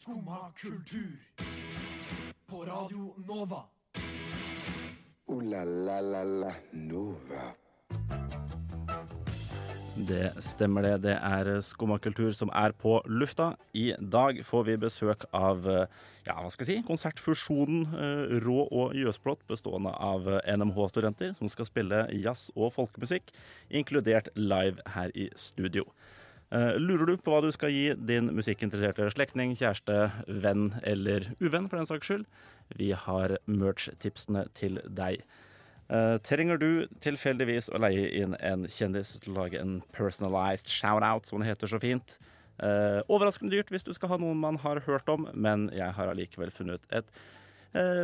Skumma kultur. På Radio Nova. O-la-la-la-la Nova. Det stemmer det. Det er Skumma kultur som er på lufta. I dag får vi besøk av ja, hva skal jeg si, konsertfusjonen eh, Rå og Jøsblått, bestående av NMH-studenter som skal spille jazz og folkemusikk, inkludert live her i studio. Eh, Lurer du på hva du skal gi din musikkinteresserte slektning, kjæreste, venn eller uvenn, for den saks skyld? Vi har merch-tipsene til deg. Eh, trenger du tilfeldigvis å leie inn en kjendis til å lage en personalized shout-out, som det heter så fint? Eh, overraskende dyrt hvis du skal ha noen man har hørt om, men jeg har allikevel funnet et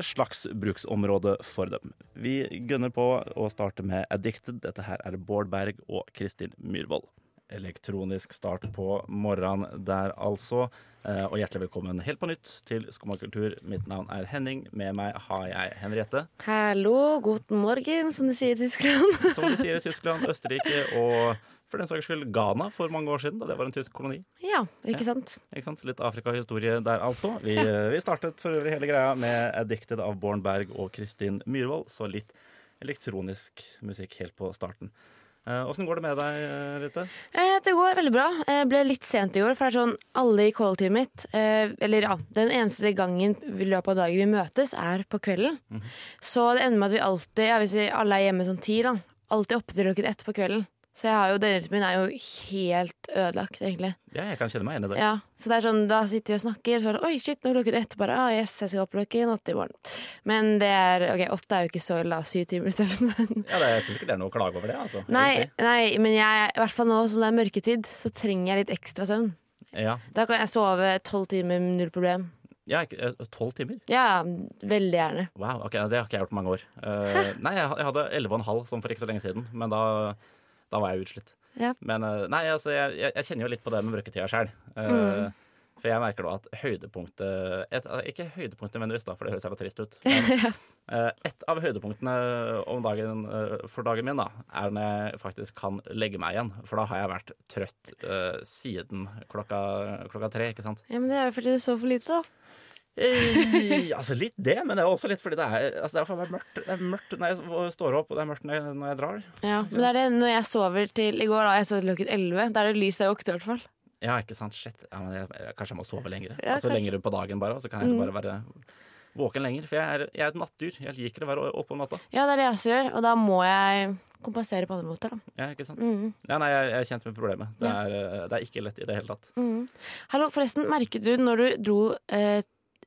slags bruksområde for dem. Vi gønner på å starte med Addicted. Dette her er Bård Berg og Kristin Myhrvold. Elektronisk start på morgenen der, altså. Eh, og hjertelig velkommen helt på nytt til Skumma kultur. Mitt navn er Henning. Med meg har jeg Henriette. Hallo, guten morgen, som de sier i Tyskland. Som de sier i Tyskland, Østerrike og for den saks skyld Ghana for mange år siden, da det var en tysk koloni. ja, ikke sant? Ikke sant? Litt Afrika-historie der, altså. Vi, vi startet for øvrig hele greia med 'Addicted' av Born Berg og Kristin Myhrvold, så litt elektronisk musikk helt på starten. Åssen går det med deg, Ritte? Eh, det går veldig bra. Jeg ble litt sent i går, for det er sånn alle i callteamet mitt eh, Eller ja, den eneste gangen i løpet av dagen vi møtes, er på kvelden. Så det ender med at vi alltid, ja, hvis vi alle er hjemme sånn ti, da, alltid oppe til klokken ett på kvelden. Så jeg har jo, døgnrytmen min er jo helt ødelagt, egentlig. Ja, jeg kan kjenne meg igjen i det. Ja, så det er sånn, Da sitter vi og snakker, så er det oi, shit, nå er klokken ett. Bare, ah, yes, jeg skal opp klokken åtte i morgen. Men det er, ok, åtte er jo ikke så ille, da, syv timer søvn. Men Ja, det, jeg syns ikke det er noe å klage over det. altså. nei, nei, men jeg, i hvert fall nå som det er mørketid, så trenger jeg litt ekstra søvn. Ja, Da kan jeg sove tolv timer null problem. ja eh, Tolv timer? Ja, veldig gjerne. Wow, ok, det har ikke jeg gjort på mange år. Uh, nei, jeg, hadde elleve og en halv som for ikke så lenge siden, men da, da var jeg utslitt. Ja. Men eh, nei, altså, jeg, jeg, kjenner jo litt på det med bruketida sjøl. Mm. For jeg merker da at høydepunktet et, Ikke høydepunktet nødvendigvis, da, for det høres jævla trist ut. Men eh, et av høydepunktene om dagen, eh, for dagen min da, er når jeg faktisk kan legge meg igjen. For da har jeg vært trøtt uh, siden klokka, klokka tre, ikke sant. Ja, Men det er jo fordi du sov for lite, da. Eh, altså Litt det, men det er også litt fordi det er, altså det er for meg mørkt. Det er mørkt når jeg står opp, og det er mørkt når jeg, når jeg drar. Ja, Men det er det når jeg sover til i går, da. Jeg sov til klokken elleve. Da er det lys der jeg våkner, i hvert fall. Ja, ikke sant? Shit. Ja, men jeg, kanskje jeg må sove lenger. Ja, altså kanskje. Lenger på dagen bare, og så kan jeg bare være våken lenger. For jeg er, jeg er et nattdyr. Jeg liker å være oppe om natta. Ja, det er det jeg også gjør, og da må jeg kompensere på andre måter, da. Ja, ikke sant? Mm. Ja, nei, jeg, jeg er kjent med problemet. Det er, eh, det er ikke lett i det hele tatt. Mm. Hallo, forresten, merket du når du dro eh,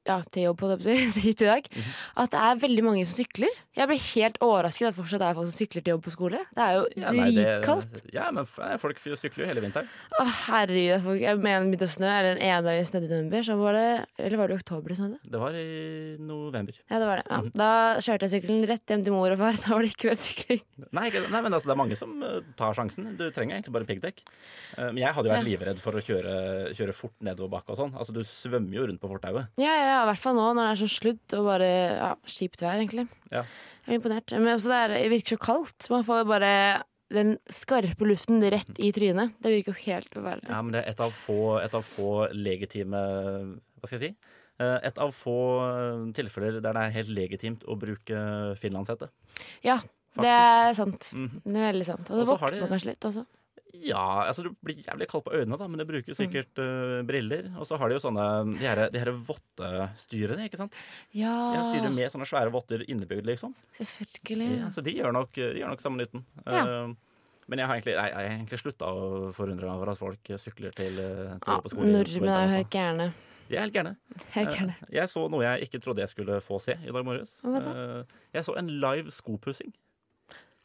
ja, til jobb på det, hit i dag, Mhm. at det er veldig mange som sykler? Jeg blir helt overrasket at det fortsatt er folk som sykler til jobb på skole. Det er jo Ja, dritkaldt. Ja, men folk sykler jo hele vinteren. Å, herregud. folk- Jeg mener det begynte å snø, eller en ene dag snødde i november, så var det Eller var det i oktober det snødde? Det var i november. Ja, det var det. Ja. Mhm. Da kjørte jeg sykkelen rett hjem til mor og far. Da var det ikke sykling. Nei, nei, men altså, det er mange som eh, tar sjansen. Du trenger egentlig bare piggdekk. Eh, men jeg hadde jo vært livredd for å kjøre, kjøre fort nedoverbakke og sånn. Altså, du svømmer jo rundt på fortauet. Ja, ja, ja, i hvert fall nå når det er sånn sludd og bare ja, kjipt vær, egentlig. Ja. Jeg er imponert. Men også det, er, det virker så kaldt. Man får bare den skarpe luften rett i trynet. Det virker jo helt uverdig. Ja, men det er et av få, et av få legitime Hva skal jeg si? Eh, Et av få eh, tilfeller der det er helt legitimt å bruke finlandshette. Ja, det er sant. Mhm. Det er veldig sant. Og så våkner man kanskje litt også. Ja, altså du blir jævlig kald på øynene, da, men du bruker sikkert eh, briller. Og så har de jo sånne De her, de her vottestyrene, ikke sant? Ja, De styrer med sånne svære votter innebygd, liksom. selvfølgelig. Ja, så de gjør nok, de gjør nok samme nytten. Ja. Uh, men jeg har egentlig, jeg, jeg har egentlig slutta å forundre meg over at folk sykler til, eh, til Ja, på skolen. skole. Nordmenn er jo helt gærne. altså. De er helt gærne. Helt gærne. Jeg så noe jeg ikke trodde jeg skulle få se i dag morges. Jeg så en live skopussing.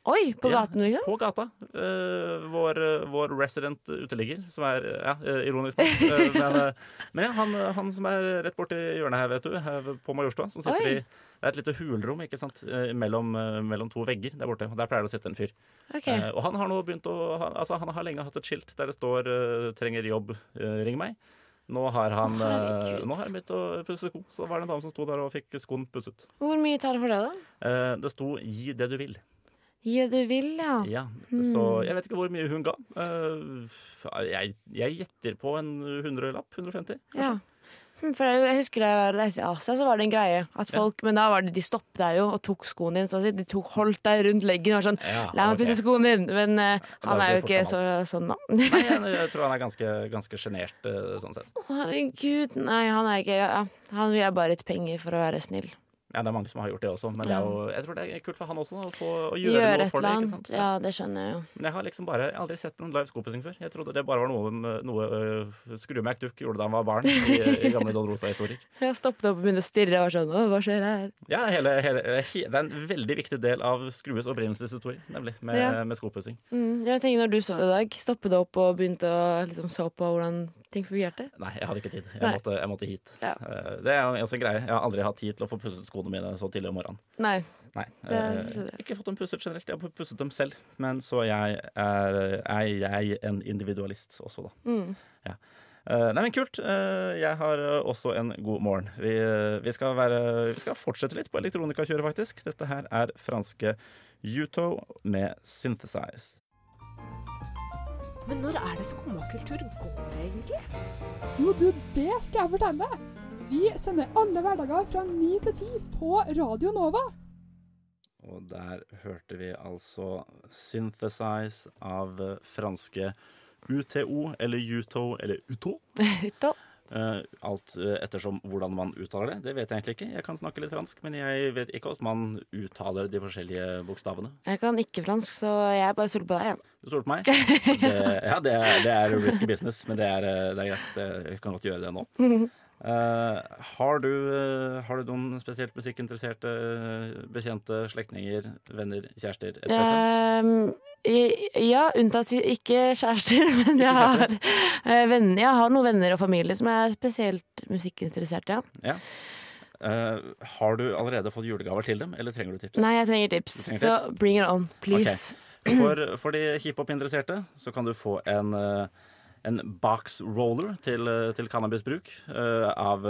Oi, på gaten, liksom? På gata. Uh, vår, vår resident uteligger, som er Ja, eh, ironisk nok. Uh, men uh, men ja, han, han som er rett borti hjørnet her, vet du, her på Majorstua, som sitter Oi. i Det er et lite hulrom ikke sant, eh, mellom, eh, mellom to vegger der borte. og Der pleier det å sitte en fyr. Okay. Eh, og han har nå begynt å han, Altså, han har lenge hatt et skilt der det står eh, 'trenger jobb, eh, ring meg'. Nå har han oh, eh, Nå har han begynt å pusse sko. Så var det en dame som sto der og fikk skoen pusset. Hvor mye tar det for deg, da? Eh, det sto 'gi det du vil'. Ja, du vil, ja. Ja, Hmm. Så jeg vet ikke hvor mye hun ga. Eh, jeg, jeg gjetter på en hundrelapp. 150, kanskje. ja. Hm, For jeg, husker da jeg var i Asia, så var det en greie. At folk, Men da var det, de stoppet deg jo og tok skoen din. Så å si. De tok, holdt deg rundt leggen og var sånn Ja, La meg ok. pusse skoen din! Men uh, han er jo ikke så, sånn, da. Nei, jeg, tror han er ganske, sjenert eh, sånn sett. Herregud. Nei, han er ikke ja, Han vil jeg bare litt penger for å være snill. Ja, det er mange som har gjort det også, men det jo, jeg tror det er kult for han også å, få, å gjøre, Gjøre noe for det. ikke sant? Ja, det skjønner jeg jo. Men jeg har liksom bare jeg har aldri sett en live skopussing før. Jeg trodde det bare var noe, noe uh, Skruemac Duck gjorde da han var barn i, i gamle Don Rosa-historier. Jeg stoppet opp og begynte å stirre og var sånn Å, hva skjer her? Ja, hele, hele, he, det er en veldig viktig del av Skrues opprinnelseshistorie, nemlig, med, Ja. med skopussing. Mm, jeg tenker Når du så det i dag, stoppet opp og begynte å liksom, så på hvordan ting fungerte? Nei, jeg hadde ikke tid. Jeg, måtte, jeg måtte hit. Ja. Eh, Det er også en greie. Jeg har aldri hatt tid til å få pusset skoene mine så tidlig om morgenen. Nei. Nei. Det eh, ikke fått dem pusset generelt. Jeg har pusset dem selv. Men så jeg er, er jeg en individualist også, da. Mm. Ja. Eh, nei, men kult. Jeg har også en god morgen. Vi, vi, skal være, vi skal fortsette litt på elektronikakjøret, faktisk. Dette her er franske Uto med Synthesize. Men når er det skummakultur går, egentlig? Jo, du, det skal jeg fortelle. Vi sender alle hverdager fra 9 til 10 på Radio Nova. Og der hørte vi altså Synthesize av franske UTO, eller UTO, eller UTO. Ut og Eh, alt eh, ettersom hvordan man uttaler det. Det vet jeg egentlig ikke. Jeg kan snakke litt fransk, men jeg vet ikke hvordan man uttaler de forskjellige bokstavene. Jeg kan ikke fransk, så jeg bare stoler på deg. Du stoler på meg? Det, ja, det er, det er risky business, men det er, eh, det er greit. Jeg kan godt gjøre det nå. Uh, har, du, uh, har du noen spesielt musikkinteresserte eh, bekjente, slektninger, venner, kjærester etc.? Ehm, i- ja, unntatt ikke kjærester, men jeg har, eh, venner, jeg har noen venner og familie som er spesielt musikkinteressert, ja. Ja. Uh, har du allerede fått julegaver til dem, eller trenger du tips? Nei, jeg trenger tips, trenger så tips? bring it on, please. For, for de hiphop-interesserte så kan du få en, eh, en box roller til, til cannabisbruk uh, av,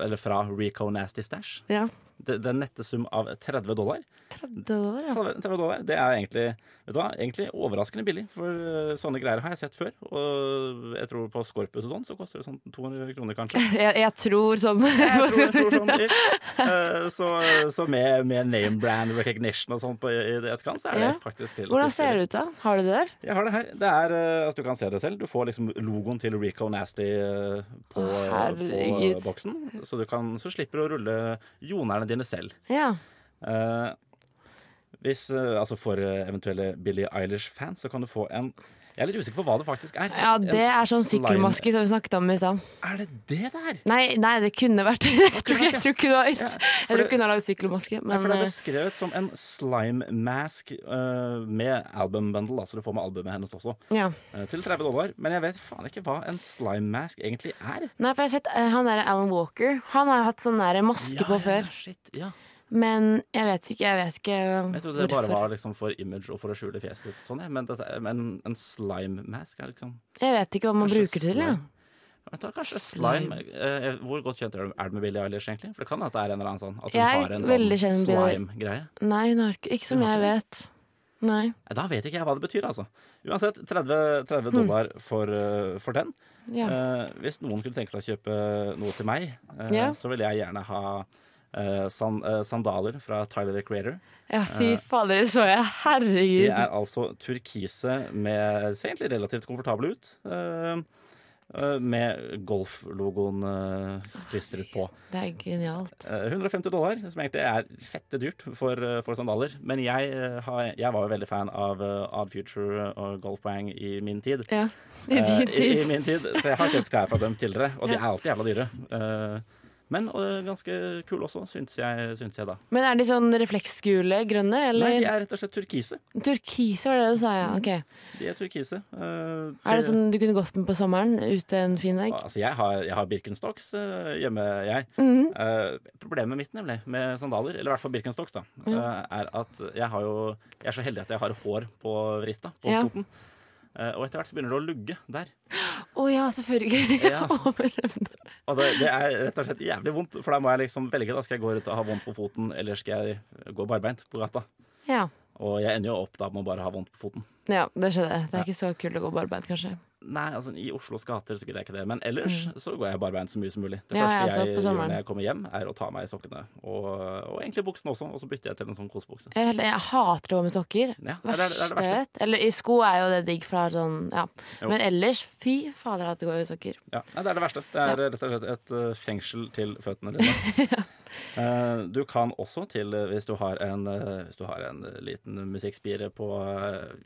eller fra Rico Nasty Stash. Ja. Det, det er en nettesum av 30 dollar. 30 dollar, ja. 30 30 dollar. Det er egentlig, vet du hva, egentlig overraskende billig, for eh, sånne greier har jeg sett før. Og jeg tror på Scorpus og sånn, så koster det sånn 200 kroner kanskje. Jeg, jeg tror sånn. Jeg tror, jeg tror sånn ish. Eh, Så, så med, med name brand recognition og sånn på- i etterkant, så er det Ja. faktisk relativt Hvordan ser det ut, da? Har du det der? Jeg har det her. Det er altså, Du kan se det selv. Du får liksom logoen til Rico Nasty eh, på, på boksen. Så du kan, så slipper du å rulle jonerne dine selv. Ja. Eh, hvis, eh, altså For eh, eventuelle Billie Eilish-fans så kan du få en Jeg er litt usikker på hva det faktisk er. ja, det er sånn sykkelmaske som vi snakket om i stad. Er det det der? Nei, nei, det kunne vært ikke jeg tror ikke Ja, hun har lagd sykkelmaske, Nei, for Det er eh, beskrevet som en slime mask uh, med album bundle, så du får med albumet hennes også, ja. uh, til 30 dollar. Men jeg vet faen ikke hva en slime mask egentlig er. Nei, for jeg har sett uh, han derre Alan Walker. Han har hatt sånn der maske på før. shit, ja. Men jeg vet ikke, jeg vet ikke Jeg trodde det bare var liksom for image og for å skjule fjeset. Sånn, ja. Men, dette, men en slime mask er liksom Jeg vet ikke hva man bruker det til. Ja. slime. Vet Kanskje slime, eh, Hvor godt kjent er du- med Billie Eilish, egentlig? For det kan at det er en eller annen sånn At hun Jeg har en sånn slime-greie. Nei, ikke, ikke som jeg vet. Nei. Nei, Da vet ikke jeg hva det betyr, altså. Uansett, 30, 30 dollar for, eh, for den. Hmm. Ja. Eh, hvis noen kunne tenke seg å kjøpe noe til meg, eh, Ja. så ville jeg gjerne ha eh, san, eh, sandaler fra Tyler the Creator. ja, fy fader, det så jeg. Herregud. De er altså turkise med Ser egentlig relativt komfortable ut. eh, eh, med golflogoen klistret på. Det er genialt. Eh, 150 dollar, som egentlig er fette dyrt for, eh, for sandaler. Men jeg, eh, har, jeg var jo veldig fan av Odd Future og Golfwang i min tid. Ja. I din tid. I, I min tid, Så jeg har kjøpt klær fra dem tidligere, og de er alltid jævla dyre. Men og ganske kule også, syns jeg, syns jeg da. Men er de sånn refleksgule, grønne, eller? Nei, de er rett og slett turkise. Turkise var det du sa, ja. Ok. De er turkise. Uh, Er det sånn du kunne gått med på sommeren ute en fin dag? Altså, jeg har, jeg har Birkenstocks uh, hjemme, jeg. Mm -hmm. uh, problemet mitt nemlig med sandaler, eller i hvert fall Birkenstocks, da, eh, er at jeg har jo Jeg er så heldig at jeg har hår på vrista, på foten. Og etter hvert så begynner det å lugge der. Å ja, selvfølgelig. Ja. Og det, det er rett og slett jævlig vondt, for da må jeg liksom velge. da Skal jeg gå ut og ha vondt på foten, eller skal jeg gå barbeint på gata? ja. Og jeg ender jo opp da med å bare ha vondt på foten. ja, det skjønner jeg. Det Ja. er ikke så kult å gå barbeint, kanskje. Nei, altså i Oslos gater så gidder jeg ikke det. Men ellers så går jeg barbeint så mye som mulig. Det Mm. Ja, første jeg gjør når jeg kommer hjem, er å ta av meg sokkene. Og, og egentlig buksene også, og så bytter jeg til en sånn kosebukse. Jeg, jeg hater å gå med sokker. Ja, det er det, er det Verste. Eller i sko er jo det digg, er sånn, ja. Jo. Men ellers, fy fader at det går i sokker. Ja, det er det verste. Det er rett og slett et eh, fengsel til føttene dine. Eh, du kan også til, eh, hvis du har en, hvis du har en liten musikkspire på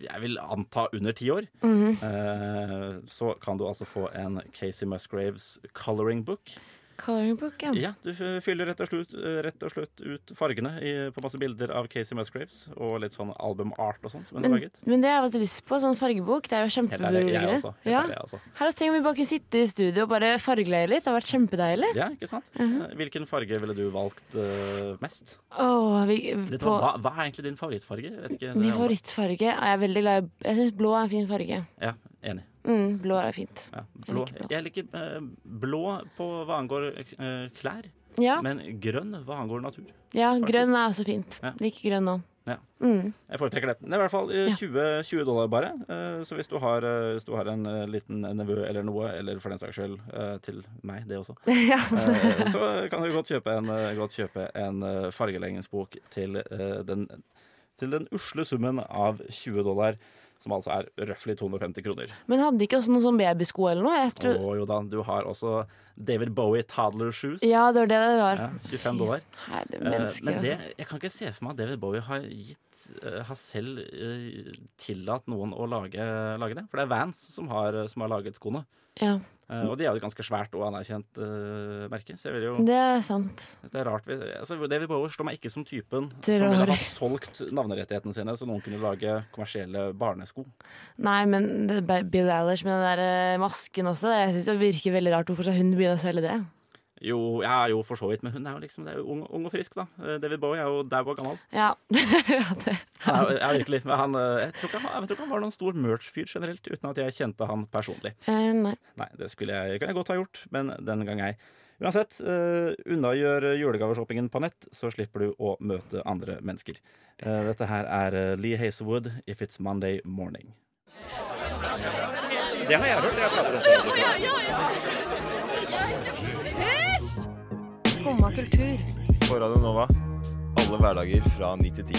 jeg vil anta under ti år, mm eh, så kan du altså få en Casey Musgraves coloring book. Coloring book, ja. Ja, du fyller rett og slett, eh, rett og slett ut fargene i, på masse bilder av Casey Musgraves, og litt sånn albumart og sånn som hun Men, laget. men det har jeg hatt lyst på. Sånn fargebok. Det er jo kjempeberoligende. Ja. Altså. Her om vi bare kunne sitte i studio og bare fargeleie litt. Det har vært kjempedeilig. Ja, ikke sant? Mhm. Eh, Hvilken farge ville du valgt uh, mest? Åh, vi, på, hva, hva, er egentlig din favorittfarge? Vet ikke, min favorittfarge? Jeg favorittfarge er jeg veldig glad i Jeg syns blå er en fin farge. Ja, enig. Mm, blå er fint. Ja, blå. liker blå. Jeg liker eh, blå på hva angår eh, klær, Ja, men grønn hva angår natur. ja faktisk. grønn er også fint. Ja. Liker grønn nå. Ja. Mm. Jeg foretrekker det. Det er i hvert fall eh, 20, 20 dollar bare. Så hvis du har, hvis du har en liten nevø eller noe, eller for den saks skyld til meg, det også, ja. så kan du godt kjøpe en, godt kjøpe en fargeleggingsbok til, den, til den usle summen av 20 dollar. Som altså er røftlig 250 kroner. Men hadde ikke også noen sånn babysko eller noe? Jeg tror, Og jo da, du har også David Bowie Toddler Shoes. ja, det var det det var. Ja, 25 dollar. Herre Eh, mennesker, men det, altså. jeg kan ikke se for meg at David Bowie har gitt eh, Har selv eh, tillatt noen å lage, lage det. For det er Vans som har, som har laget skoene. Ja, Uh, og de er jo et ganske svært og anerkjent uh, merke. Så jeg vil jo det er sant. det er rart vi- altså, David Bowie slår meg ikke som typen Tror som ville ha solgt navnerettighetene sine så noen kunne lage kommersielle barnesko. Nei, men Bill Eilish med den der masken også, jeg syns det virker veldig rart. Hvorfor skal hun begynne å selge det? Jo, jeg er jo, for så vidt, men hun er jo liksom det er jo ung, ung og frisk, da. Eh, David Bowie er jo dau og gammel. Ja, ja. Han er, er virkelig. Men han, eh, jeg, tror ikke han, jeg tror ikke han var noen stor merch-fyr generelt, uten at jeg kjente han personlig. Eh, nei. Nei, det skulle jeg, kan jeg godt ha gjort, men den gang ei. Uansett, uh, unnagjør julegaveshoppingen på nett, så slipper du å møte andre mennesker. Uh, dette her er Lee Hazelwood, 'If It's Monday Morning'. Det har jeg hørt. Jeg Skumma kultur. På Radio Nova. Alle hverdager fra ni til ti.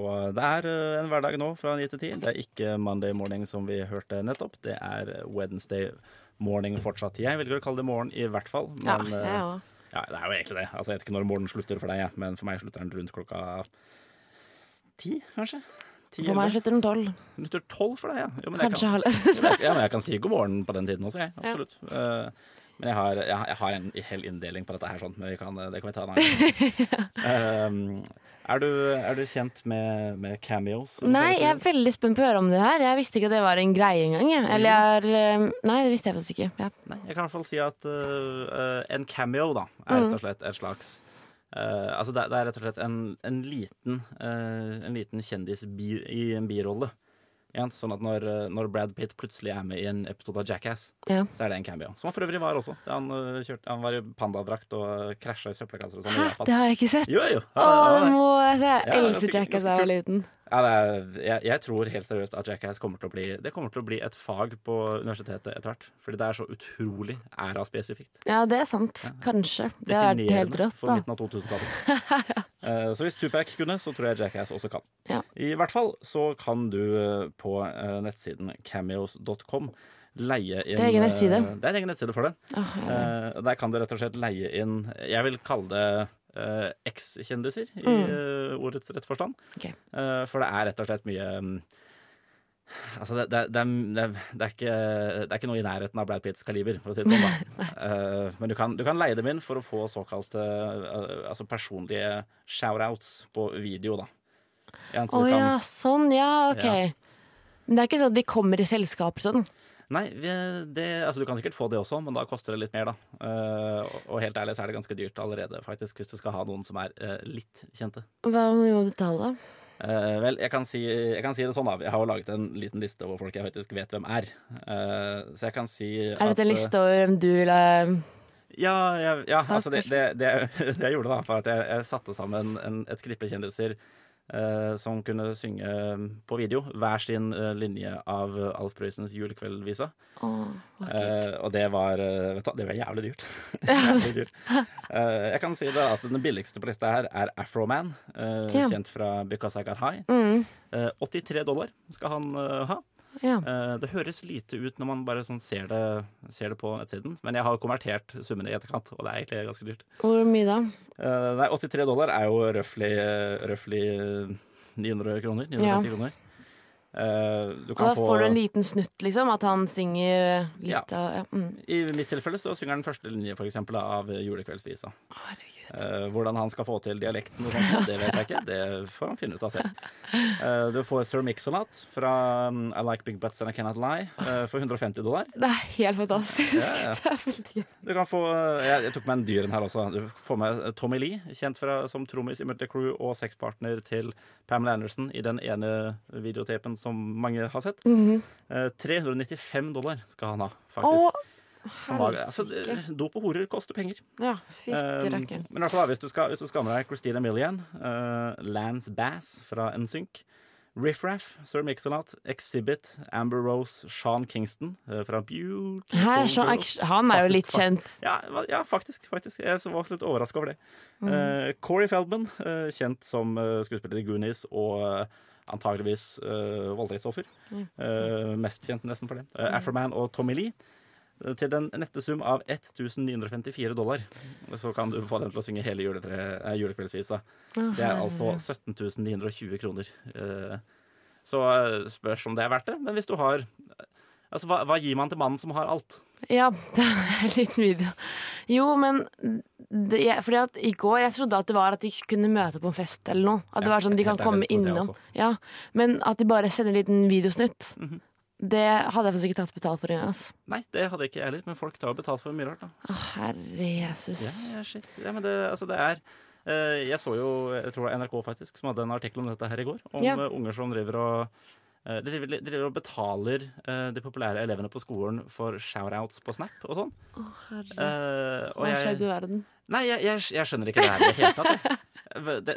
Og det er eh, en hverdag nå fra 9 til 10. Det er ikke Monday morning som vi hørte nettopp. Det er eh, Wednesday morning fortsatt. Jeg velger å kalle det morgen i hvert fall. Ja, Men ja, jeg òg. ja, det er jo egentlig det. Altså, jeg vet ikke når morgenen slutter for deg, men for meg slutter den rundt klokka ti, kanskje? Ti, For meg slutter den tolv. Slutter tolv for deg, ja. Jo, men Kanskje halv. ja, men jeg kan si god morgen på den tiden også, jeg. Ja. Absolutt. Eh, men jeg har, jeg, jeg har en hel inndeling på dette her, sånn, men vi kan, det kan vi ta en annen gang. Um, er, du, er du kjent med, med cameos? Nei, jeg er veldig spent på å høre om det her. Jeg visste ikke at det var en greie engang. Eller jeg er eh, Nei, det visste jeg faktisk ikke. Ja. Nei, jeg kan i hvert fall si at øh, en cameo da, er rett og slett et slags øh, Altså det, det er rett og slett en, en liten uh, En liten kjendis bi, i en birolle. Ja, sånn at når, øh, når Brad Pitt plutselig er med i en episode av Jackass, Ja. så er det en cameo. Som han for øvrig var også. Han, uh, kjørte, han var i pandadrakt og krasja i søppelkasser og sånn. Det har jeg ikke sett. Jo, jo. Ja, Åh, det må jeg se. Jeg er elsker Jackass da jeg var liten. Ja, er, jeg, jeg tror helt seriøst at Jackass kommer til å bli Det kommer til å bli et fag på universitetet etter hvert. Fordi det er så utrolig æra-spesifikt. Ja, det er sant. Kanskje. Det er helt rått, for midten av 2000-tallet. Eh, så hvis Tupac kunne, så tror jeg Jackass også kan. Ja. I hvert fall så kan du eh, på uh, nettsiden cameos.com leie inn Det er egen nettside. eh, Det er egen nettside for det. Oh, ja. uh, der kan du rett og slett leie inn Jeg vil kalle det eh, ekskjendiser i Mm. eh, ordets rette forstand. Okay. Eh, for det er rett og slett mye mm, Altså, det, det, det, er, det, er, er ikke, det er ikke noe i nærheten av Brad Pitts kaliber, for å si det sånn. da. uh, men du kan, du kan leie dem inn for å få såkalte uh, altså personlige shoutouts på video, da. Å oh, ja, sånn. Ja, OK. Ja. Men det er ikke sånn at de kommer i selskaper sånn? Nei, det, altså du kan sikkert få det også, men da koster det litt mer, da. Eh, og, helt ærlig så er det ganske dyrt allerede, faktisk, hvis du skal ha noen som er eh, litt kjente. Hva må du betale, da? Uh, vel, jeg kan, si, jeg kan si det sånn, da. Jeg har jo laget en liten liste over folk jeg faktisk vet hvem er. Uh, så jeg kan si Er dette en liste over hvem du eller Ja, ja, ja altså det, det, det, jeg gjorde, da, var at jeg, jeg satte sammen en, et knippe kjendiser eh, som kunne synge eh, på video hver sin eh, linje av eh, Alf Prøysens julekveldvisa. Oh. Eh, og det var eh, Vet du, det var jævlig dyrt. jævlig dyrt. Eh, jeg kan si det at den billigste på lista her er Afroman, uh, yeah. kjent fra Because I Got High. Mm, Eh, 83 dollar skal han eh, ha. Ja. Eh, det høres lite ut når man bare sånn ser, det, ser det på nettsiden, men jeg har konvertert summene i etterkant, og det er egentlig ganske dyrt. Hvor mye da? Eh, nei, 83 dollar er jo røftlig røftlig 900 kroner. 950 Ja. kroner. Eh, du Og da få får du en liten snutt, liksom? At han synger litt Ja. av ja. mm. I mitt tilfelle så synger han første linje for eksempel, av julekveldsvisa. Uh, hvordan han skal få til dialekten, og sånt, det vet jeg ikke. Det får han finne ut av selv. Uh, du får Sir Mix-a-Lot fra um, I Like Big Butts and I Cannot Lie eh, for 150 dollar. Det er helt fantastisk. Ja. Det er veldig gøy. Du kan få, eh, jeg, jeg tok med en dyren her også. Du får med Tommy Lee, kjent fra, som trommis i Multicrew og sexpartner til Pamela Anderson i den ene videotapen som mange har sett. Mhm. Eh, 395 dollar skal han ha, faktisk. Åh. var, altså, dop og horer koster penger. Ja, fytti Um, rakkeren. men i hvert fall, hvis du skal, hvis du skal ha med deg Christina Millian, uh, Lance Bass fra NSYNC, Riff Raff, Sir Mix-a-Lot, Exhibit, Amber Rose, Sean Kingston uh, fra Beautiful Her, Sean, han er jo Faktisk, litt kjent. Ja, ja, faktisk. faktisk. Jeg var litt overraska over det. Mm. Uh, Corey Feldman, kjent som skuespiller i Goonies og antageligvis uh, voldtektsoffer. Mm. Uh, mest kjent nesten for det. Uh, Afroman og Tommy Lee. Til den nette sum av 1954 dollar så kan du få dem til å synge hele eh, julekveldsvisa. Det er altså 17 920 kroner. Eh, Så eh, spørs om det er verdt det. Men hvis du har Altså, hva, hva gir man til mannen som har alt? Ja, det er en liten video. Jo, men det, jeg, fordi at i går jeg trodde at det var at de kunne møte på en fest eller noe. At det var sånn de kan komme innom. Ja, men at de bare sender en liten videosnutt, Mhm. det hadde jeg faktisk ikke tatt betalt for engang. Altså. Nei, det hadde ikke jeg heller, men folk tar jo betalt for mye rart, da. Å, herre Jesus. Ja, shit. Ja, men det, altså, det er eh, Jeg så jo, jeg tror det var NRK faktisk, som hadde en artikkel om dette her i går. Om Ja. eh, unger som driver og eh, de driver, og betaler eh, de populære elevene på skolen for shoutouts på Snap og sånn. Å, herre. Eh, og Hva har jeg- skjedd i verden? Nei, jeg, jeg, jeg skjønner ikke det her i det hele tatt. Det,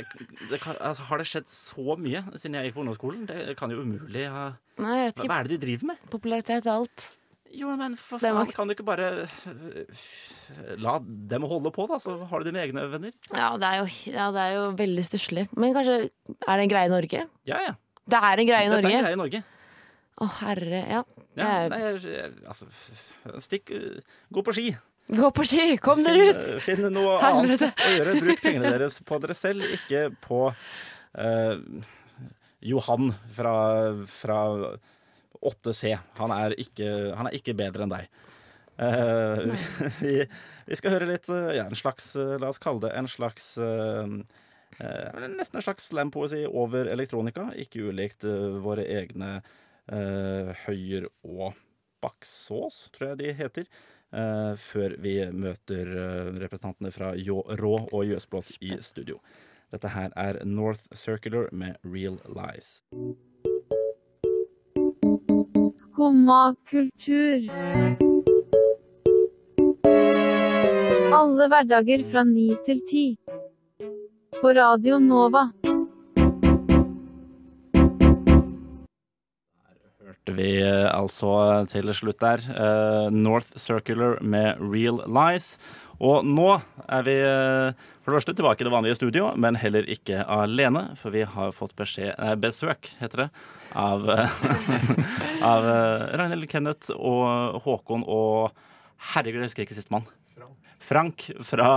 det kan, altså, har det skjedd så mye siden jeg gikk på ungdomsskolen? Det kan jo umulig ha Nei, jeg vet ikke. hva er det de driver med? Popularitet er alt. Jo, men for faen, kan du ikke bare la dem holde på, da, så har du dine egne venner? Ja, det er jo, ja, det er jo veldig stusslig. Men kanskje er det en greie i Norge? Ja, ja. Det er en greie i Norge? Dette er en greie i Norge. Å, herre. Ja. Ja, er- nei, jeg, jeg, altså, stikk øh, Gå på ski. Gå på ski! Kom dere ut! Eh, Finn noe Helvete. annet å gjøre. Bruk pengene deres på dere selv, ikke på eh, Johan fra, fra 8C. Han er ikke, han er ikke bedre enn deg. Eh, vi, vi skal høre litt eh, ja, en slags eh, La oss kalle det en slags eh, eh, Nesten en slags slampoesi over elektronika. Ikke ulikt eh, våre egne eh, Høyer og Baksås, tror jeg de heter. eh, før vi møter eh, representantene fra Jå, Rå og Jøsblås i studio. Dette her er North Circular med Real Lies. Skumma kultur. Alle hverdager fra ni til ti. På Radio Nova. hørte vi eh, altså til slutt der. eh, North Circular med Real Lies. Og nå er vi eh, for det første tilbake i det vanlige studio, men heller ikke alene. For vi har fått beskjed, nei, besøk, heter det, av, av Ragnhild Kenneth og Håkon og Herregud, jeg husker ikke sistemann. Frank fra,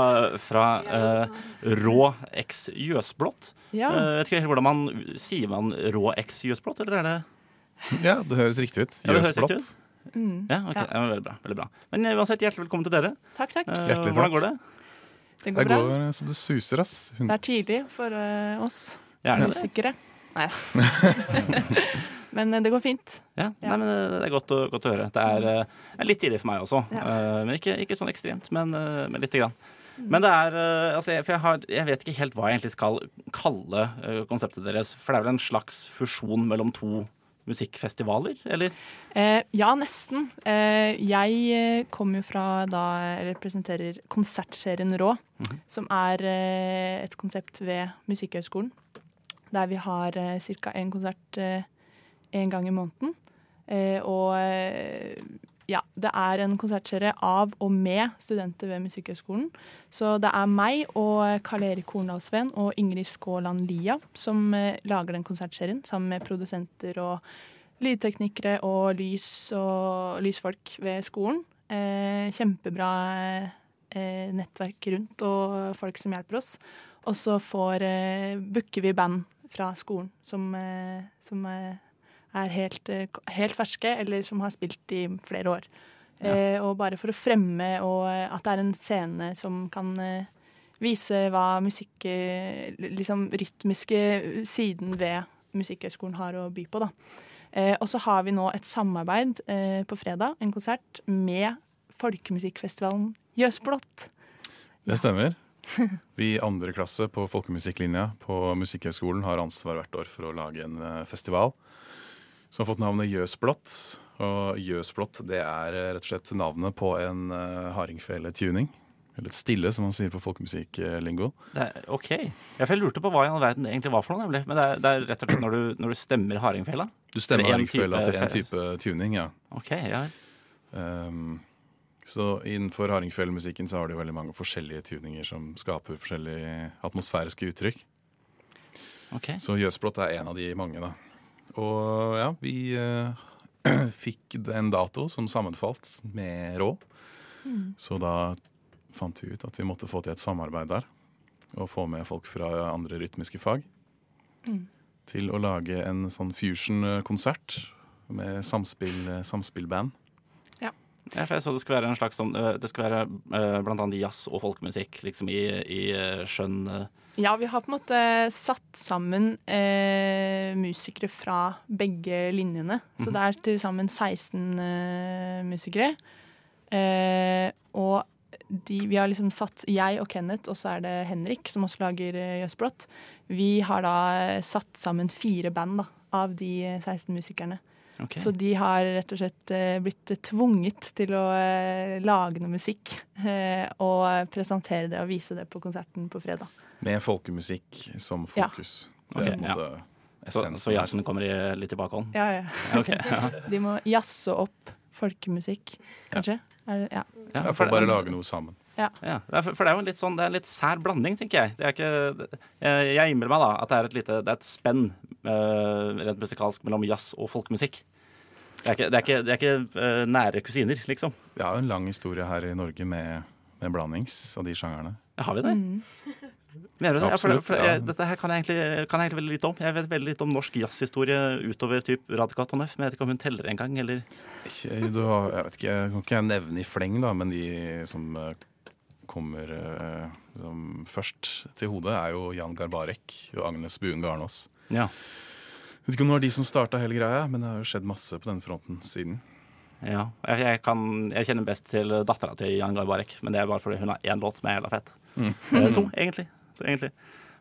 fra eh, Rå X Jøsblått. Ja. Eh, jeg vet ikke helt hvordan man Sier man Rå X Jøsblått, eller er det Ja, det høres riktig ut. Ja, Jøsblått. ut. Mm. Ja, ok. Ja. Ja, veldig bra. veldig bra. Men eh, uansett, hjertelig velkommen til dere. Takk, takk. Eh, Hjertelig takk. Hvordan går det? Det Det går bra. så det suser, ass. Hun, Det er tidlig for uh, oss Gjerne det. Nei Men eh, det går fint. Ja. Nei, men eh, Det er godt å, godt å høre. Det er, eh, er litt tidlig for meg også. Ja. Men ikke, ikke sånn ekstremt, men, men lite grann. Men det er altså, jeg, jeg, har, jeg vet ikke helt hva jeg egentlig skal kalle konseptet deres. For det er vel en slags fusjon mellom to musikkfestivaler, eller? Eh, ja, nesten. Eh, jeg kommer jo fra da jeg representerer konsertserien Rå, Mhm. som er eh, et konsept ved Musikkhøgskolen. Der vi har eh, ca. én konsert én gang i måneden. Eh, og eh, ja, det er en konsertserie av og med studenter ved Musikkhøgskolen. Så det er meg og Karl Erik Horndalsveen og Ingrid Skåland Lia som eh, lager den konsertserien, sammen med produsenter og lydteknikere og lys og lysfolk ved skolen. Eh, kjempebra eh, nettverk rundt og folk som hjelper oss. Og så får eh, booker vi band fra skolen som, eh, som eh, er helt, eh, helt, ferske, eller som har spilt i flere år. Ja. Eh, og bare for å fremme og at det er en scene som kan vise hva musikk Liksom rytmiske siden ved Musikkhøgskolen har å by på, da. Eh, og så har vi nå et samarbeid eh, på fredag, en konsert, med folkemusikkfestivalen Jøsblått. Det stemmer. Vi i andre klasse på folkemusikklinja på Musikkhøgskolen har ansvar hvert år for å lage en festival som har fått navnet Jøsblått. Og Jøsblått det er eh, rett og slett navnet på en uh, hardingfele-tuning. Eller et stille, som man sier på folkemusikklingo. OK. Jeg lurte på hva i all verden det egentlig var for noe. nemlig. Men det er, det er rett og slett når du, når du stemmer hardingfela? Du stemmer hardingfela til en type tuning, ja. Ok, ja. Um, så innenfor hardingfelmusikken så har du veldig mange forskjellige tuninger som skaper forskjellige atmosfæriske uttrykk. Okay. Så Jøsblått er en av de mange, da. Og ja, vi eh, fikk en dato som sammenfalt med Rå. Mm. Så da fant vi ut at vi måtte få til et samarbeid der. Og få med folk fra andre rytmiske fag. Mm. Til å lage en sånn fusion-konsert med samspill, samspillband. Ja. for jeg så det skulle være en slags sånn Det skulle være uh, blant annet jazz og folkemusikk liksom i, i skjønn ja, vi har på en måte satt sammen eh, musikere fra begge linjene. Så det er til sammen 16 eh, musikere. Eh, og de, vi har liksom satt Jeg og Kenneth, og så er det Henrik, som også lager eh, Jøssblått. Vi har da satt sammen fire band da, av de 16 musikerne. Okay. Så de har rett og slett eh, blitt tvunget til å eh, lage noe musikk. og presentere det og vise det på konserten på fredag. Med folkemusikk som fokus. Ja. Okay, ja. Så, så jazzen kommer i, litt i bakhånd? Ja, ja. okay, ja. De må jazze opp folkemusikk, kanskje? Det, ja. ja. For bare lage noe sammen. Ja. ja. For det er jo en litt, sånn, det er en litt sær blanding, tenker jeg. Det er ikke, jeg innbiller meg da at det er et, lite, det er et spenn uh, rent musikalsk mellom jazz og folkemusikk. Det er ikke, det er ikke, det er ikke uh, nære kusiner, liksom. Vi har jo en lang historie her i Norge med, med blandings av de sjangerne. Har vi det? Mm. Mener du det? Absolutt, ja, for, for, jeg, dette her kan jeg, egentlig, kan jeg, egentlig, veldig lite om. Jeg vet veldig lite om norsk jazzhistorie utover typ Radika Tonef, men jeg vet ikke om hun teller engang, eller ikke, du har, Jeg vet ikke, jeg kan ikke nevne i fleng, da, men de som eh, kommer uh, som først til hodet, er jo Jan Garbarek og Agnes Buen Garnås. Ja. Jeg vet ikke om det var de som starta hele greia, men det har jo skjedd masse på den fronten siden. Ja, jeg, jeg, kan, jeg kjenner best til dattera til Jan Garbarek, men det er bare fordi hun har én låt som er jævla fett. Mm. Eh, to, egentlig egentlig.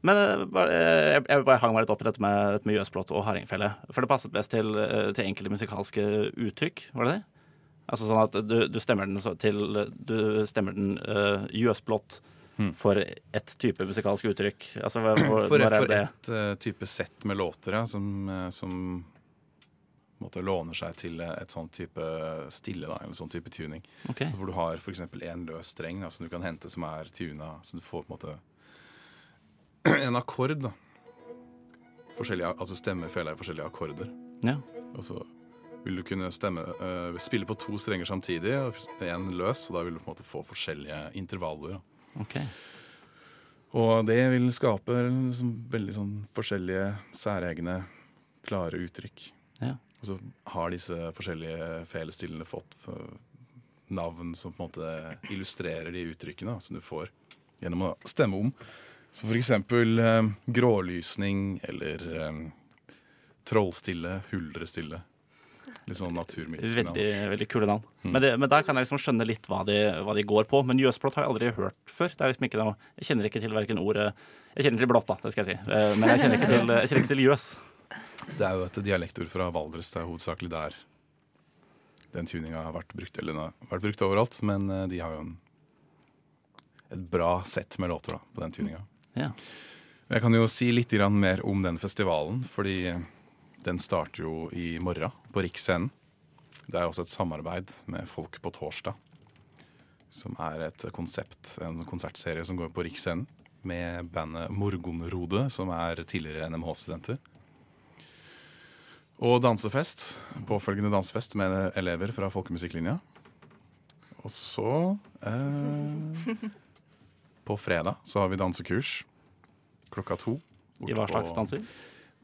Men eh, jeg, jeg bare hang meg litt opp i dette med, dette med Jøsblått og hardingfele. For det passet best til, til enkelte musikalske uttrykk, var det det? Altså sånn at du, du stemmer den til Du stemmer den uh, Jøsblått hmm. for ett type musikalsk uttrykk. Altså, hvor, for, for et uh, type sett med låter, ja, som, uh, som måte, låner seg til et sånn type stille, da, eller sånn type tuning. Okay. Hvor du har f.eks. en løs streng da, som du kan hente som er tuna, så du får på en måte en akkord, da. altså stemmefeller i forskjellige akkorder. Ja. Og så vil du kunne stemme, uh, spille på to strenger samtidig, og én løs, og da vil du på en måte få forskjellige intervaller. Okay. Og det vil skape liksom, veldig sånn forskjellige særegne, klare uttrykk. Ja. Og så har disse forskjellige felestillene fått navn som på en måte illustrerer de uttrykkene som du får gjennom å stemme om. Så for eksempel um, grålysning eller um, trollstille, huldrestille. Litt sånn naturmedisinal. Veldig, veldig kule navn. Mm. Men, det, men, der kan jeg liksom skjønne litt hva de, hva de går på. Men Jøsblått har jeg aldri hørt før. Det er liksom ikke jeg kjenner ikke til verken ordet Jeg kjenner til blått, da, det skal jeg si. Eh, men jeg kjenner ikke til, jeg kjenner ikke til jøs. Det er jo et dialektord fra Valdres. Det er hovedsakelig der den tuninga har vært brukt. Eller den har vært brukt overalt, men de har jo en, et bra sett med låter da, på den tuninga. Ja. Jeg kan jo si litt mer om den festivalen, fordi den starter jo i morgen på Riksscenen. Det er også et samarbeid med Folk på torsdag, som er et konsept, en konsertserie som går på Riksscenen, med bandet Morgonrode, som er tidligere NMH-studenter. Og dansefest, påfølgende dansefest med elever fra folkemusikklinja. Og så eh, På fredag så har vi dansekurs klokka to. I hva slags danser?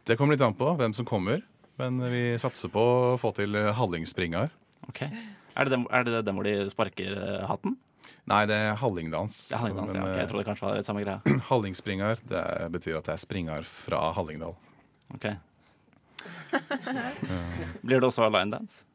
Det kommer litt an på hvem som kommer. Men vi satser på å få til hallingspringar. Ok. Er det, den, er det den hvor de sparker eh, hatten? Nei, det er hallingdans. Det er hallingdans, ja. okay. Ok, jeg eh, trodde det kanskje var det samme greia. Hallingspringar det betyr at det er springar fra Hallingdal. Ok. Blir det også line dance?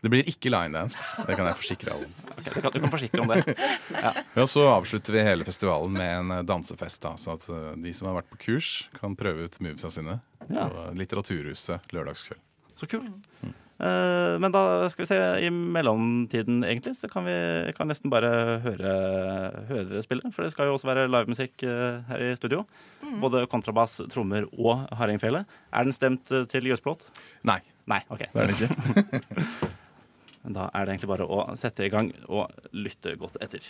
Det blir ikke line dance, det kan jeg forsikre alle om. Ok, du, kan, du kan forsikre om det. Ja. Ja, så avslutter vi hele festivalen med en eh, dansefest, da, så at eh, de som har vært på kurs, kan prøve ut movesa sine Ja. på Litteraturhuset lørdagskveld. Så kult. Uh, men da skal vi se, i mellomtiden egentlig, så kan vi kan nesten bare høre, høre dere spille. For det skal jo også være livemusikk uh, her i studio. Både kontrabass, trommer og hardingfele. Er den stemt eh, til Jøsblått? Nei. Nei, ok. Det er det ikke. Da er det egentlig bare å sette i gang og lytte godt etter.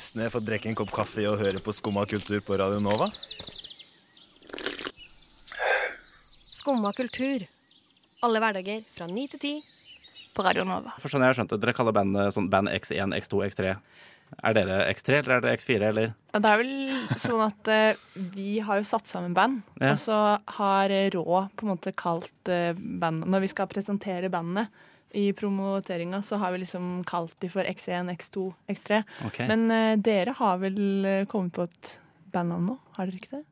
Når jeg får drikke en kopp kaffe og høre på Skumma kultur på Radio Nova. Skumma kultur. Alle hverdager fra ni til ti på Radio Nova. For sånn jeg har skjønt det, Dere kaller bandet sånn band X1, X2, X3. Er dere X3 eller er dere X4, eller? Ja, Det er vel sånn at uh, vi har jo satt sammen band, Ja. og så har eh, Rå på en måte kalt uh, band Når vi skal presentere bandene i promoteringa, så har vi liksom kalt de for X1, X2, X3. Okay. Men eh, dere har vel eh, kommet på et bandnavn nå, har dere ikke det?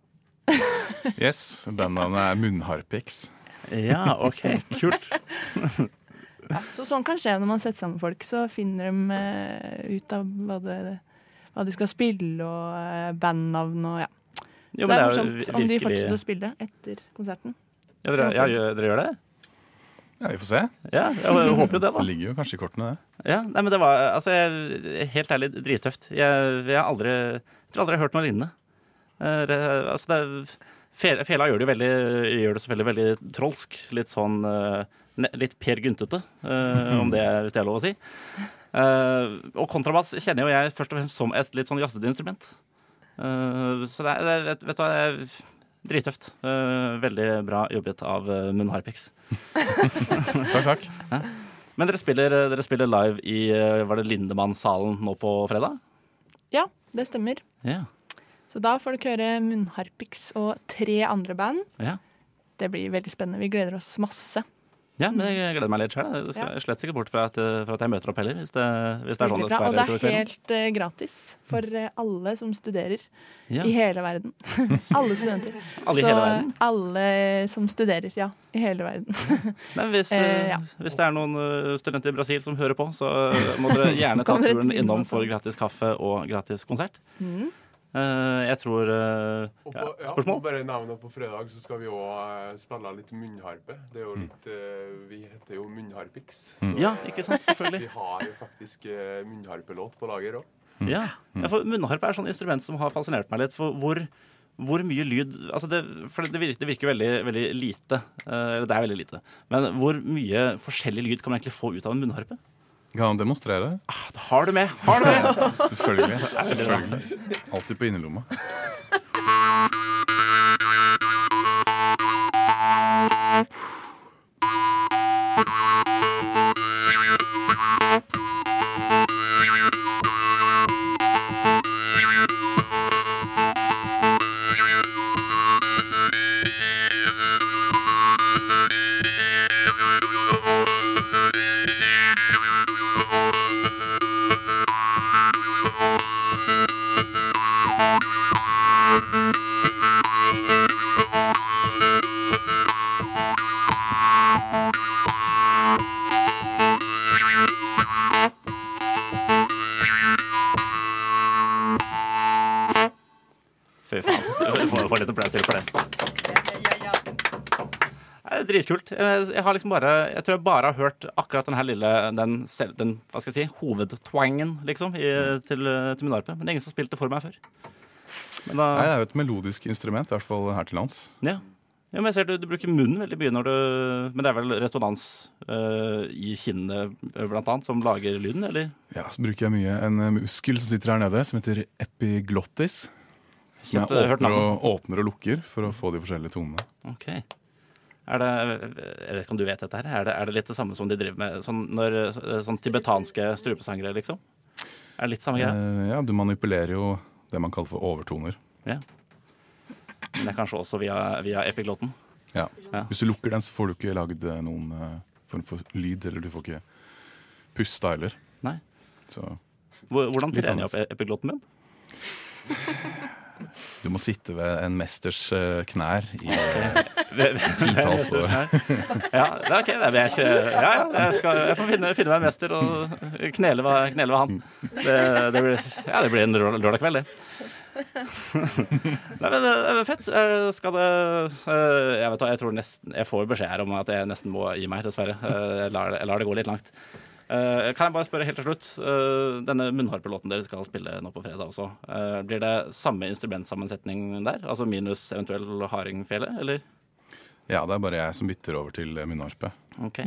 Yes, bandnavnet er Munnharpix. Ja, OK. Kult. Ja, så sånn kan skje når man setter sammen folk. Så finner de eh, ut av hva, det, hva de skal spille, og eh, bandnavn og ja. Jo, så det er morsomt om de fortsetter å spille etter konserten. Ja, dere, ja, dere gjør det? Ja, vi får se. Ja, jeg håper jo det, da. Det ligger jo kanskje i kortene, det. Ja, nei, men det var altså, jeg, helt ærlig drittøft. Jeg, jeg har aldri, jeg tror aldri jeg har hørt noe lignende. Uh, altså, det, er- Fela gjør det jo veldig, gjør det selvfølgelig veldig trolsk. Litt sånn eh, Litt Per Gyntete, eh, om det, hvis det er lov å si. Og kontrabass kjenner jo jeg først og fremst som et litt sånn jazzete instrument. Så det er, er- vet, vet du hva, er drittøft. Eh, veldig bra jobbet av uh, Munn Harpix. takk, takk. Ja. Men dere spiller, dere spiller live i eh, Var det Lindemann-salen nå på fredag? Ja, det stemmer. Ja. Så da får dere høre Munnharpix og tre andre band. Ja. Det blir veldig spennende. Vi gleder oss masse. Ja, men jeg gleder meg litt sjøl. Jeg skal Ja. slett ikke bort fra at, fra at jeg møter opp heller, hvis det, hvis det er sånn det skal være. Og det er helt uh, gratis for uh, alle som studerer Ja. i hele verden. alle studenter. Alle i hele verden? alle som studerer, ja. I hele verden. Men hvis, Eh, eh, ja. hvis det er noen eh, studenter i Brasil som hører på, så eh, må dere gjerne ta turen innom for gratis kaffe og gratis konsert. Mm. Eh, jeg tror eh, ja, på, ja, bare nevne at på fredag så skal vi òg spille litt munnharpe. Det er jo litt eh, Vi heter jo Munnharpix. Mm. Ja, ikke sant, selvfølgelig. vi har jo faktisk munnharpelåt på lager òg. Ja. ja, for munnharpe er et sånt instrument som har fascinert meg litt. For hvor, hvor mye lyd altså det, For det virker, det virker veldig, veldig lite. eh, Eller det er veldig lite. Men hvor mye forskjellig lyd kan man egentlig få ut av en munnharpe? Kan han demonstrere? Har du med? Har du med? Selvfølgelig. Selvfølgelig. Alltid på innerlomma. Får, litt applaus til for det. Det er dritkult. Jeg, jeg har liksom bare Jeg tror jeg bare har hørt akkurat den her lille Den, den hva skal jeg si, hovedtwangen, liksom, i, til, til min arpe. Men det er ingen som har spilt det for meg før. Men da, Nei, det er jo et melodisk instrument, i hvert fall her til lands. ja. ja, men jeg ser du, du bruker munnen veldig mye når du Men det er vel resonans eh, i kinnet eh, blant annet som lager lyden, eller? Ja, Så bruker jeg mye en eh, muskel som sitter her nede, som heter epiglottis. Som jeg åpner og, åpner og lukker for å få de forskjellige tonene. Ok. Er det, jeg vet ikke om du vet dette her, er det, er det litt det samme som de driver med sånn, når, sånn tibetanske strupesangere, liksom? Er det litt samme greia? Eh, ja, du manipulerer jo det man kaller for overtoner. Ja. Men det er kanskje også via, via epiglotten? Ja. Ja. Hvis du lukker den, så får du ikke lagd eh, noen eh, form for lyd, eller du får ikke pusta heller. Nei. Så Hvordan trener jeg opp e- epiglotten min? Du må sitte ved en mesters eh, knær i ved- titalls år. Ja, ok. Det er, jeg, ikke, ja, jeg, skal, jeg får finne, finne meg en mester og knele ved, knele ved han. Det, det, blir, ja, det blir en lør- lørdag kveld, det. Nei, men det er fett. Eh, Skal det eh, Jeg vet hva, jeg tror nesten Jeg får beskjed her om at jeg nesten må gi meg, dessverre. Eh, Jeg lar, jeg lar det gå litt langt. Eh, Kan jeg bare spørre helt til slutt. eh, Denne munnharpelåten dere skal spille nå på fredag også, eh, blir det samme instrumentsammensetning der? Altså minus eventuell hardingfele, eller? Ja, det er bare jeg som bytter over til munnharpe. Ok.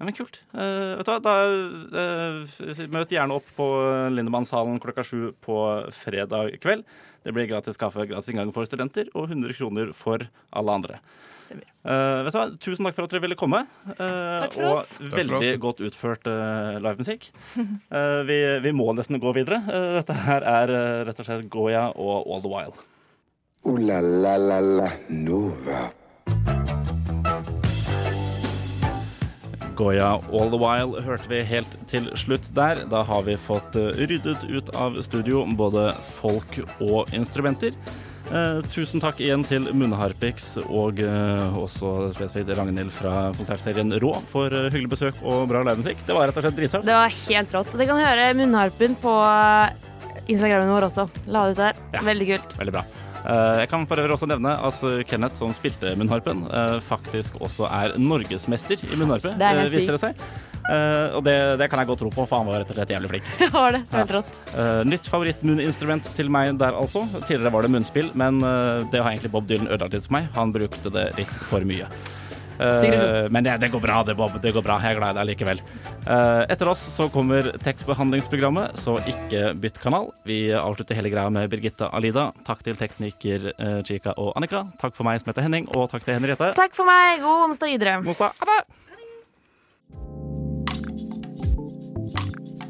Ja, men kult. Uh, vet du hva, da uh, Møt gjerne opp på Lindemannshallen klokka sju på fredag kveld. Det blir gratis kaffe, gratis inngang for studenter og 100 kroner for alle andre. Eh, vet du hva, Tusen takk for at dere ville komme. Uh, Takk for oss. Og veldig oss. godt utført uh, livemusikk. Uh, vi, vi må nesten gå videre. Dette her er rett og slett Goya og All the While. Uh, la la la la Nova. Goya All the While hørte vi helt til slutt der. Da har vi fått ryddet ut av studio både folk og instrumenter. Eh, tusen takk igjen til Munnharpix og eh, også spesifikt Ragnhild fra konsertserien Rå for eh, hyggelig besøk og bra livemusikk. Det var rett og slett dritsøtt. Det var helt rått. Det kan høre munnharpen på Instagrammen vår også. La det ut der. Ja. Veldig kult. Veldig bra. Eh, Jeg kan for øvrig også nevne at eh, Kenneth, som spilte munnharpen, eh, faktisk også er norgesmester i munnharpe. Det er helt eh, Eh, Og det, det kan jeg godt tro på, for han var rett og slett jævlig flink. Det var det. Helt rått. uh, nytt favorittmunninstrument til meg der, altså. Tidligere var det munnspill, men uh, det har egentlig Bob Dylan ødelagt litt for meg. Han brukte det litt for mye. Men det, det går bra, det, Bob. Det går bra. Jeg er glad i deg likevel. Etter oss så kommer tekstbehandlingsprogrammet, så ikke bytt kanal. Vi avslutter hele greia med Birgitta Alida. Takk til tekniker Chica og Annika. Takk for meg som heter Henning, og takk til Henriette. Takk for meg. God onsdag videre. Onsdag. Ha det!